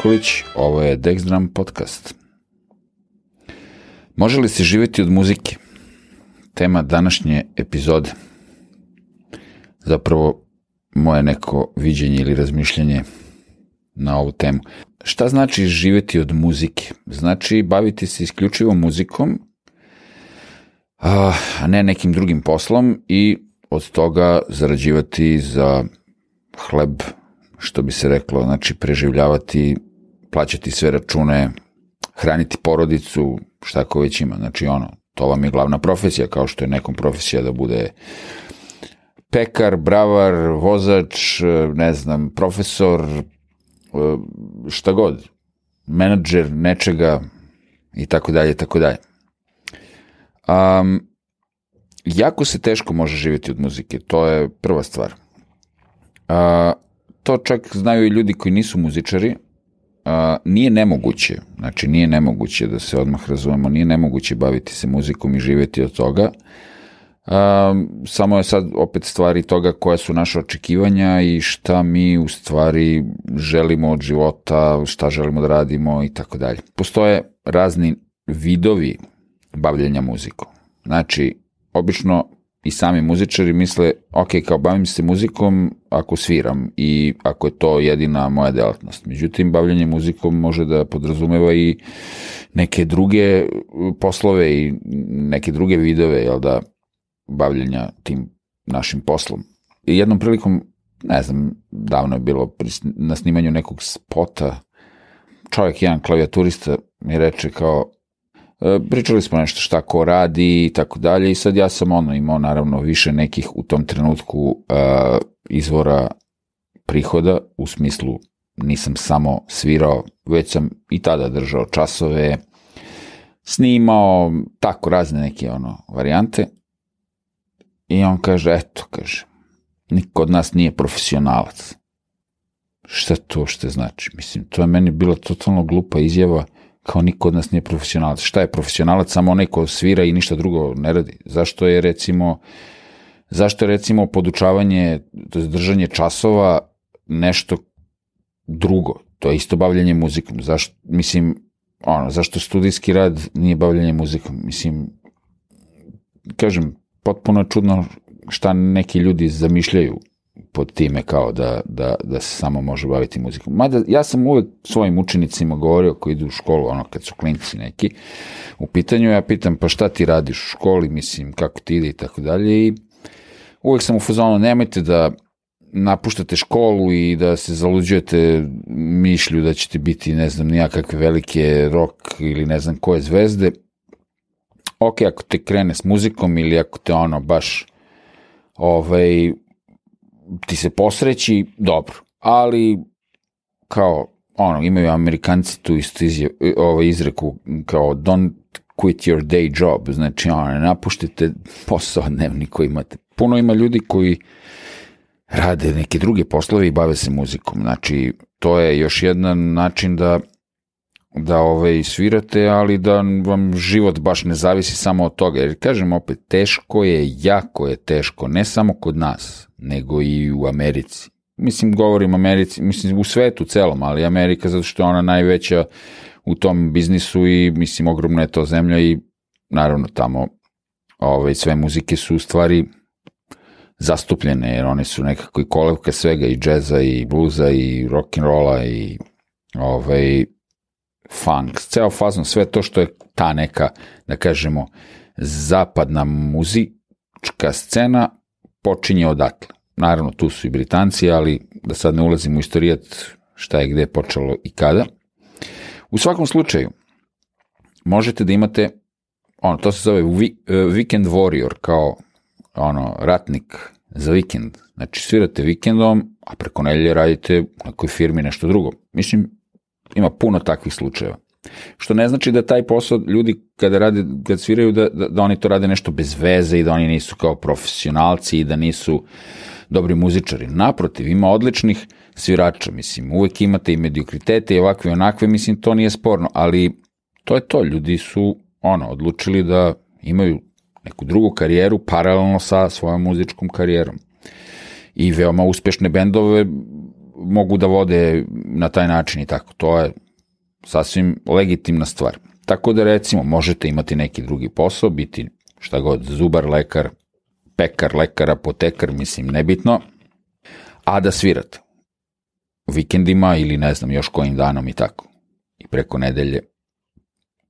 Nikolić, ovo je Dexdram podcast. Može li se živjeti od muzike? Tema današnje epizode. Zapravo, moje neko viđenje ili razmišljanje na ovu temu. Šta znači živjeti od muzike? Znači baviti se isključivo muzikom, a ne nekim drugim poslom i od toga zarađivati za hleb, što bi se reklo, znači preživljavati, plaćati sve račune, hraniti porodicu, šta ko već ima. Znači ono, to vam je glavna profesija, kao što je nekom profesija da bude pekar, bravar, vozač, ne znam, profesor, šta god, menadžer nečega i tako dalje, tako dalje. Um, jako se teško može živjeti od muzike, to je prva stvar. Uh, to čak znaju i ljudi koji nisu muzičari, uh, nije nemoguće, znači nije nemoguće da se odmah razumemo, nije nemoguće baviti se muzikom i živjeti od toga, Um, samo je sad opet stvari toga koja su naše očekivanja i šta mi u stvari želimo od života, šta želimo da radimo i tako dalje. Postoje razni vidovi bavljenja muzikom. Znači, obično i sami muzičari misle, ok, kao bavim se muzikom ako sviram i ako je to jedina moja delatnost. Međutim, bavljanje muzikom može da podrazumeva i neke druge poslove i neke druge vidove, jel da, bavljenja tim našim poslom. I jednom prilikom, ne znam, davno je bilo na snimanju nekog spota, čovjek, jedan klavijaturista mi reče kao, pričali smo nešto šta ko radi i tako dalje i sad ja sam ono imao naravno više nekih u tom trenutku uh, izvora prihoda u smislu nisam samo svirao, već sam i tada držao časove, snimao tako razne neke ono varijante I on kaže, eto, kaže, niko od nas nije profesionalac. Šta to što znači? Mislim, to je meni bila totalno glupa izjava, kao niko od nas nije profesionalac. Šta je profesionalac? Samo onaj ko svira i ništa drugo ne radi. Zašto je recimo, zašto je recimo podučavanje, to je držanje časova nešto drugo? To je isto bavljanje muzikom. Zašto, mislim, ono, zašto studijski rad nije bavljanje muzikom? Mislim, kažem, potpuno čudno šta neki ljudi zamišljaju pod time kao da, da, da se samo može baviti muzikom. Mada ja sam uvek svojim učenicima govorio koji idu u školu, ono kad su klinci neki, u pitanju ja pitam pa šta ti radiš u školi, mislim kako ti ide? i tako dalje. I uvek sam u fazonu nemojte da napuštate školu i da se zaluđujete mišlju da ćete biti ne znam nijakakve velike rock ili ne znam koje zvezde, ok, ako te krene s muzikom ili ako te ono baš ovaj, ti se posreći, dobro. Ali kao ono, imaju Amerikanci tu isto ovaj, izreku kao don't quit your day job, znači ono, napuštite posao dnevni koji imate. Puno ima ljudi koji rade neke druge poslove i bave se muzikom, znači to je još jedan način da da ovaj, svirate, ali da vam život baš ne zavisi samo od toga. Jer kažem opet, teško je, jako je teško, ne samo kod nas, nego i u Americi. Mislim, govorim Americi, mislim u svetu celom, ali Amerika zato što je ona najveća u tom biznisu i mislim ogromna je to zemlja i naravno tamo ovaj, sve muzike su u stvari zastupljene, jer one su nekako i kolevka svega, i džeza, i bluza, i rock'n'rolla, i ovaj, funk, ceo fazon, sve to što je ta neka, da kažemo, zapadna muzička scena počinje odatle. Naravno, tu su i Britanci, ali da sad ne ulazim u istorijat šta je gde počelo i kada. U svakom slučaju, možete da imate, ono, to se zove uh, Weekend Warrior, kao ono, ratnik za vikend. Znači, svirate vikendom, a preko nelje radite u nekoj firmi nešto drugo. Mislim, Ima puno takvih slučajeva. Što ne znači da taj posao ljudi kada rade, kad sviraju da, da, da oni to rade nešto bez veze i da oni nisu kao profesionalci i da nisu dobri muzičari. Naprotiv, ima odličnih svirača, mislim, uvek imate i mediokritete i ovakve i onakve, mislim, to nije sporno, ali to je to, ljudi su, ono, odlučili da imaju neku drugu karijeru paralelno sa svojom muzičkom karijerom. I veoma uspešne bendove mogu da vode na taj način i tako. To je sasvim legitimna stvar. Tako da recimo možete imati neki drugi posao, biti šta god, zubar, lekar, pekar, lekar, apotekar, mislim, nebitno, a da svirate vikendima ili ne znam još kojim danom i tako. I preko nedelje.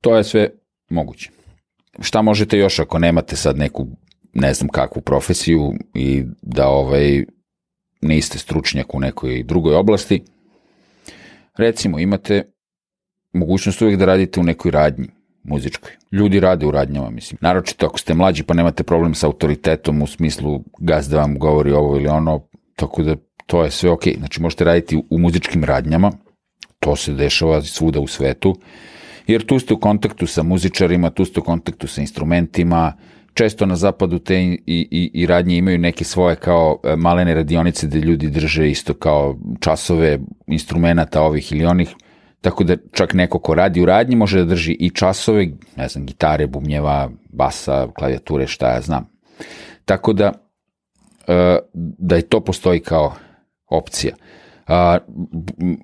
To je sve moguće. Šta možete još ako nemate sad neku ne znam kakvu profesiju i da ovaj niste stručnjak u nekoj drugoj oblasti. Recimo imate mogućnost uvijek da radite u nekoj radnji muzičkoj. Ljudi rade u radnjama, mislim. Naročito ako ste mlađi pa nemate problem sa autoritetom u smislu gazda vam govori ovo ili ono, tako da to je sve ok. Znači možete raditi u muzičkim radnjama, to se dešava svuda u svetu, jer tu ste u kontaktu sa muzičarima, tu ste u kontaktu sa instrumentima, često na zapadu te i, i, i radnje imaju neke svoje kao e, malene radionice gde ljudi drže isto kao časove instrumenta ovih ili onih, tako da čak neko ko radi u radnji može da drži i časove, ne znam, gitare, bumnjeva, basa, klavijature, šta ja znam. Tako da, e, da i to postoji kao opcija.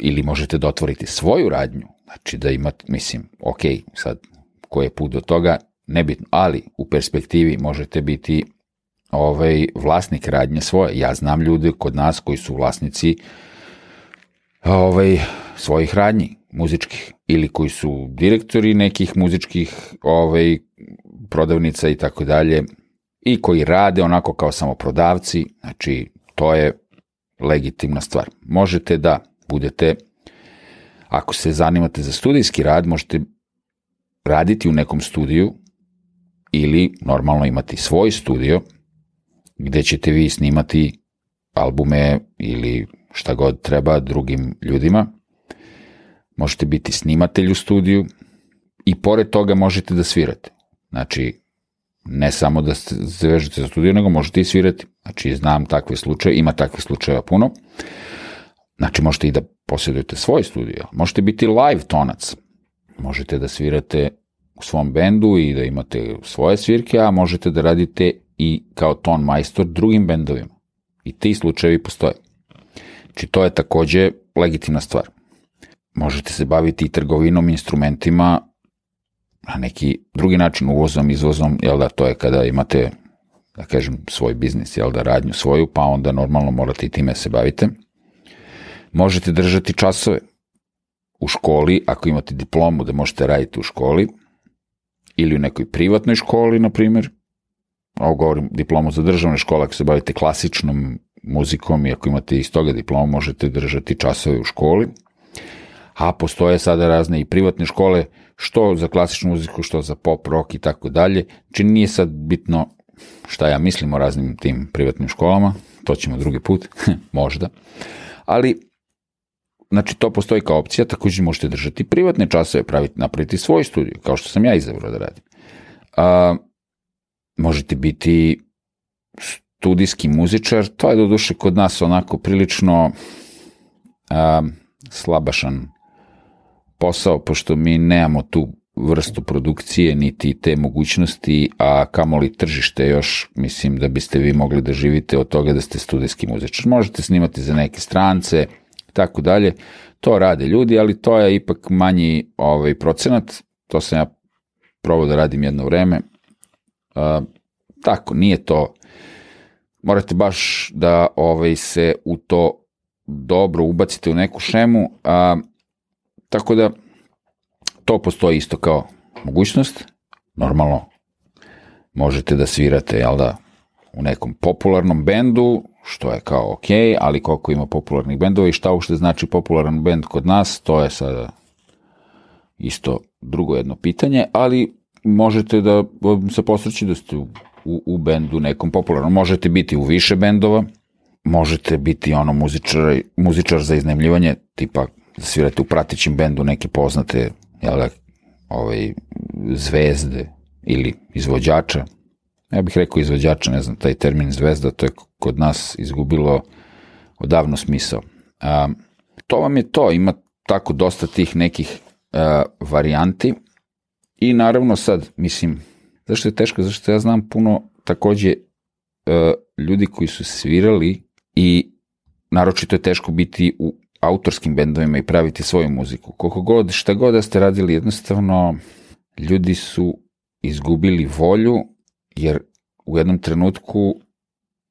Ili možete da otvorite svoju radnju, znači da imate, mislim, ok, sad koji je put do toga, nebitno, ali u perspektivi možete biti ovaj vlasnik radnje svoje. Ja znam ljude kod nas koji su vlasnici ovaj svojih radnji muzičkih ili koji su direktori nekih muzičkih ovaj prodavnica i tako dalje i koji rade onako kao samoprodavci, znači to je legitimna stvar. Možete da budete, ako se zanimate za studijski rad, možete raditi u nekom studiju ili normalno imati svoj studio gde ćete vi snimati albume ili šta god treba drugim ljudima. Možete biti snimatelj u studiju i pored toga možete da svirate. Znači, ne samo da se vežete za studiju, nego možete i svirati. Znači, znam takve slučaje, ima takve slučajeva puno. Znači, možete i da posjedujete svoj studio. Možete biti live tonac. Možete da svirate u svom bendu i da imate svoje svirke, a možete da radite i kao ton majstor drugim bendovima. I ti slučajevi postoje. Znači, to je takođe legitimna stvar. Možete se baviti i trgovinom instrumentima na neki drugi način, uvozom, izvozom, jel da, to je kada imate, da kažem, svoj biznis, jel da, radnju svoju, pa onda normalno morate i time se bavite. Možete držati časove u školi, ako imate diplomu da možete raditi u školi, ili u nekoj privatnoj školi, na primjer, ovo govorim diplomu za državne škole, ako se bavite klasičnom muzikom i ako imate iz toga diplomu, možete držati časove u školi, a postoje sada razne i privatne škole, što za klasičnu muziku, što za pop, rock i tako dalje. Znači nije sad bitno šta ja mislim o raznim tim privatnim školama, to ćemo drugi put, možda. Ali, znači to postoji kao opcija, takođe možete držati privatne časove, praviti, napraviti svoj studiju, kao što sam ja izabrao da radim. A, možete biti studijski muzičar, to je do duše kod nas onako prilično a, slabašan posao, pošto mi nemamo tu vrstu produkcije, niti te mogućnosti, a kamoli tržište još, mislim da biste vi mogli da živite od toga da ste studijski muzičar. Možete snimati za neke strance, tako dalje, to rade ljudi, ali to je ipak manji ovaj, procenat, to sam ja probao da radim jedno vreme, uh, tako, nije to, morate baš da ovaj, se u to dobro ubacite u neku šemu, a Tako da, to postoji isto kao mogućnost. Normalno, možete da svirate, jel da, u nekom popularnom bendu, što je kao ok, ali koliko ima popularnih bendova i šta uopšte znači popularan bend kod nas, to je sada isto drugo jedno pitanje, ali možete da se posreći da ste u, u, u bendu nekom popularnom. Možete biti u više bendova, možete biti ono muzičar, muzičar za iznajmljivanje, tipa da svirate u pratićim bendu neke poznate jel, da, ovaj, zvezde ili izvođača. Ja bih rekao izvođača, ne znam, taj termin zvezda, to je kod nas izgubilo odavno smisao. A, to vam je to, ima tako dosta tih nekih a, varijanti i naravno sad, mislim, zašto je teško, zašto ja znam puno takođe a, ljudi koji su svirali i naročito je teško biti u autorskim bendovima i praviti svoju muziku. Koliko god, šta god da ste radili, jednostavno ljudi su izgubili volju, jer u jednom trenutku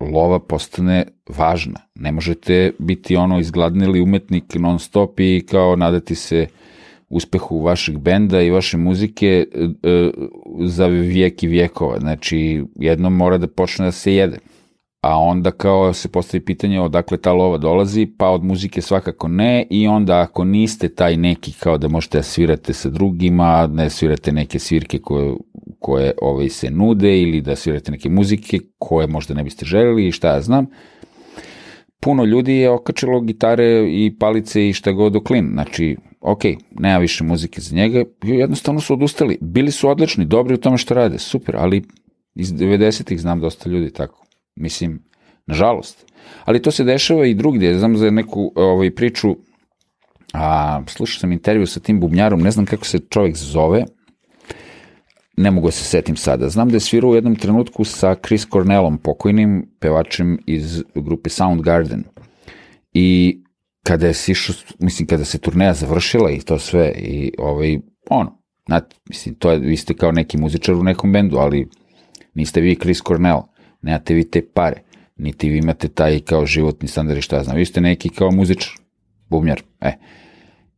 lova postane važna. Ne možete biti ono izgladnili umetnik non stop i kao nadati se uspehu vašeg benda i vaše muzike e, e, za vijek i vijekova. Znači, jednom mora da počne da se jede. A onda kao se postavi pitanje odakle ta lova dolazi, pa od muzike svakako ne i onda ako niste taj neki kao da možete da svirate sa drugima, ne svirate neke svirke koje, koje ovaj, se nude ili da svirate neke muzike koje možda ne biste želeli i šta ja znam, puno ljudi je okačilo gitare i palice i šta god u klin. Znači, ok, nema više muzike za njega, jednostavno su odustali. Bili su odlični, dobri u tome što rade, super, ali iz 90-ih znam dosta ljudi tako. Mislim, nažalost. Ali to se dešava i drugdje. Znam za neku ovaj, priču, a, slušao sam intervju sa tim bubnjarom, ne znam kako se čovjek zove, ne mogu da se setim sada. Znam da je svirao u jednom trenutku sa Chris Cornellom, pokojnim pevačem iz grupe Soundgarden. I kada je sišao, mislim, kada se turneja završila i to sve, i ovaj, ono, znate, mislim, to je, vi ste kao neki muzičar u nekom bendu, ali niste vi Chris Cornell nemate vi te pare, niti vi imate taj kao životni standard i šta znam, vi ste neki kao muzičar, bubnjar, e.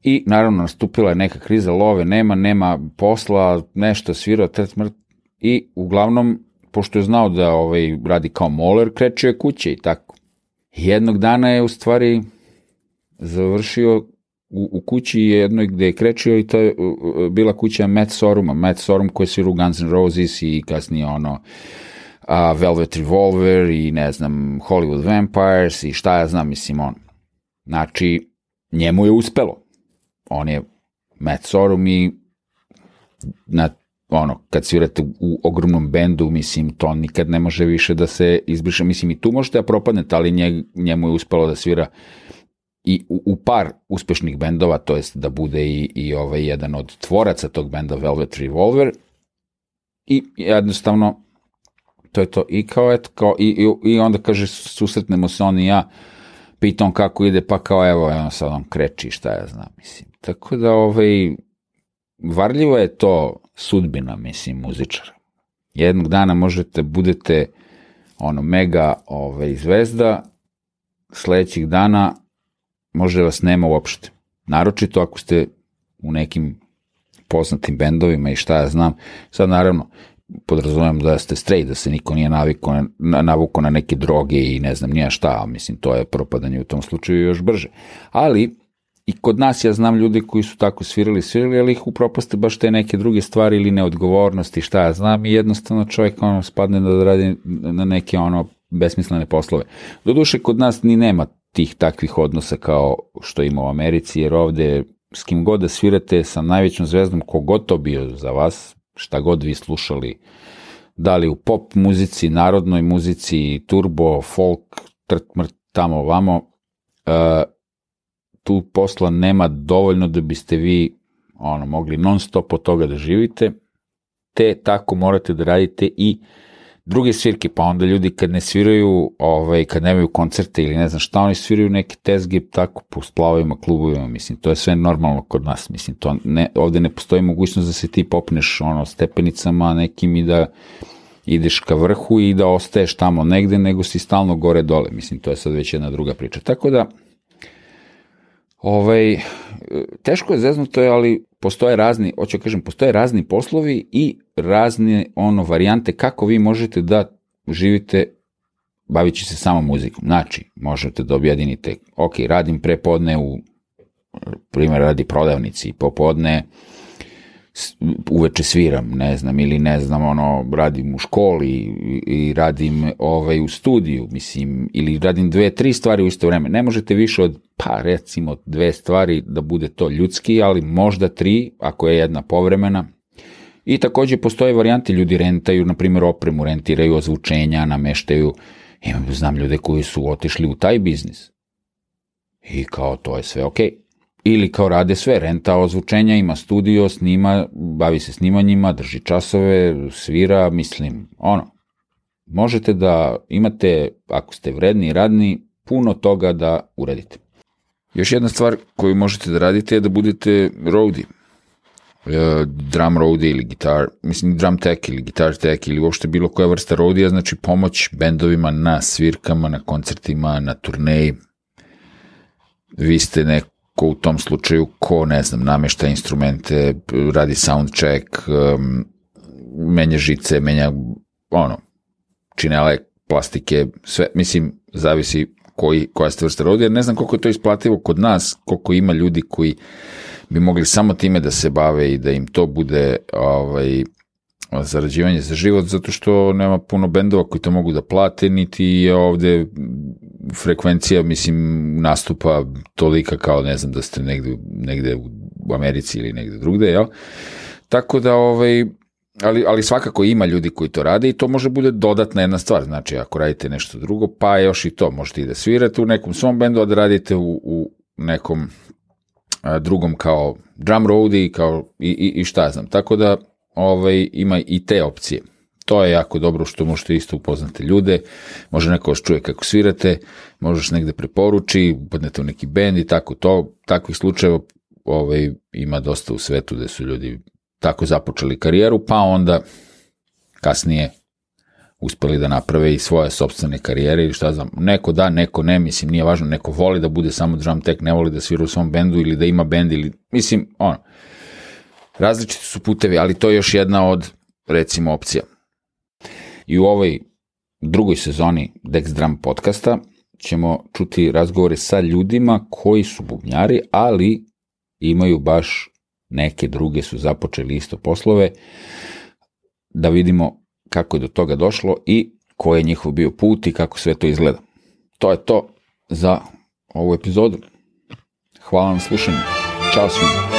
I naravno nastupila je neka kriza love, nema, nema posla, nešto svirao, tret mrt, i uglavnom, pošto je znao da ovaj, radi kao moler, krećio je kuće i tako. Jednog dana je u stvari završio u, u kući jednoj gde je krečio i to je bila kuća Matt Soruma, Matt Sorum koji je svirao Guns N' Roses i kasnije ono a, Velvet Revolver i ne znam Hollywood Vampires i šta ja znam, mislim on. Znači, njemu je uspelo. On je Matt Sorum i na ono, kad svirate u ogromnom bendu, mislim, to nikad ne može više da se izbriše, mislim, i tu možete da propadnete, ali nje, njemu je uspelo da svira i u, u par uspešnih bendova, to jest da bude i, i ovaj jedan od tvoraca tog benda Velvet Revolver i jednostavno to je to. I kao, eto, kao, i, i, i onda kaže, susretnemo se on i ja, pitam kako ide, pa kao, evo, ono sad on kreći, šta ja znam, mislim. Tako da, ovaj, varljivo je to sudbina, mislim, muzičara. Jednog dana možete, budete, ono, mega ovaj, zvezda, sledećih dana može vas nema uopšte. Naročito ako ste u nekim poznatim bendovima i šta ja znam. Sad naravno, podrazumijem da ste straight, da se niko nije navikao na, navuko na neke droge i ne znam nija šta, mislim, to je propadanje u tom slučaju još brže. Ali, i kod nas ja znam ljudi koji su tako svirali, svirali, ali ih upropaste baš te neke druge stvari ili neodgovornosti, šta ja znam, i jednostavno čovjek ono spadne da radi na neke ono besmislene poslove. Doduše, kod nas ni nema tih takvih odnosa kao što ima u Americi, jer ovde s kim god da svirate sa najvećom zvezdom, kogod to bio za vas, šta god vi slušali, da li u pop muzici, narodnoj muzici, turbo, folk, trt, mrt, tamo, vamo, uh, tu posla nema dovoljno da biste vi ono, mogli non stop od toga da živite, te tako morate da radite i druge svirke, pa onda ljudi kad ne sviraju, ovaj, kad nemaju koncerte ili ne znam šta, oni sviraju neke tezge tako po splavovima, klubovima, mislim, to je sve normalno kod nas, mislim, to ne, ovde ne postoji mogućnost da se ti popneš ono, stepenicama nekim i da ideš ka vrhu i da ostaješ tamo negde, nego si stalno gore dole, mislim, to je sad već jedna druga priča. Tako da, ovaj, teško je zeznuto, ali postoje razni, hoću da kažem, postoje razni poslovi i razne ono varijante kako vi možete da živite bavići se samo muzikom. Znači, možete da objedinite, ok, radim prepodne u, primjer, radi prodavnici, popodne uveče sviram, ne znam, ili ne znam, ono, radim u školi i radim ovaj, u studiju, mislim, ili radim dve, tri stvari u isto vreme. Ne možete više od, pa recimo, dve stvari da bude to ljudski, ali možda tri, ako je jedna povremena. I takođe postoje varijante, ljudi rentaju, na primjer, opremu, rentiraju ozvučenja, nameštaju, imam, znam ljude koji su otišli u taj biznis. I kao, to je sve okej. Okay ili kao rade sve, renta ozvučenja, ima studio, snima, bavi se snimanjima, drži časove, svira, mislim, ono, možete da imate, ako ste vredni i radni, puno toga da uradite. Još jedna stvar koju možete da radite je da budete roadie. E, drum roadie ili gitar, mislim drum tech ili guitar tech ili uopšte bilo koja vrsta roadija, znači pomoć bendovima na svirkama, na koncertima, na turneji. Vi ste neko u tom slučaju ko, ne znam, namešta instrumente, radi sound check, menja žice, menja ono, činele, plastike, sve, mislim, zavisi koji, koja ste vrsta rodija. Ne znam koliko je to isplativo kod nas, koliko ima ljudi koji bi mogli samo time da se bave i da im to bude ovaj, zarađivanje za život, zato što nema puno bendova koji to mogu da plate, niti je ovde frekvencija, mislim, nastupa tolika kao, ne znam, da ste negde, negde u Americi ili negde drugde, jel? Tako da, ovaj, ali, ali svakako ima ljudi koji to rade i to može bude dodatna jedna stvar, znači ako radite nešto drugo, pa još i to, možete i da svirate u nekom svom bendu, a da radite u, u nekom a, drugom kao drum roadie kao i, i, i šta znam, tako da ovaj, ima i te opcije. To je jako dobro što možete isto upoznati ljude, može neko vas čuje kako svirate, možeš negde preporuči, upadnete u neki bend i tako to, takvih slučajeva ovaj, ima dosta u svetu gde su ljudi tako započeli karijeru, pa onda kasnije uspeli da naprave i svoje sobstvene karijere ili šta znam, neko da, neko ne, mislim, nije važno, neko voli da bude samo drum tech, ne voli da svira u svom bendu ili da ima bend ili, mislim, ono, različiti su putevi, ali to je još jedna od, recimo, opcija. I u ovoj drugoj sezoni Dex Drum podcasta ćemo čuti razgovore sa ljudima koji su bubnjari, ali imaju baš neke druge su započeli isto poslove, da vidimo kako je do toga došlo i koji je njihov bio put i kako sve to izgleda. To je to za ovu epizodu. Hvala na slušanju. Ćao svima.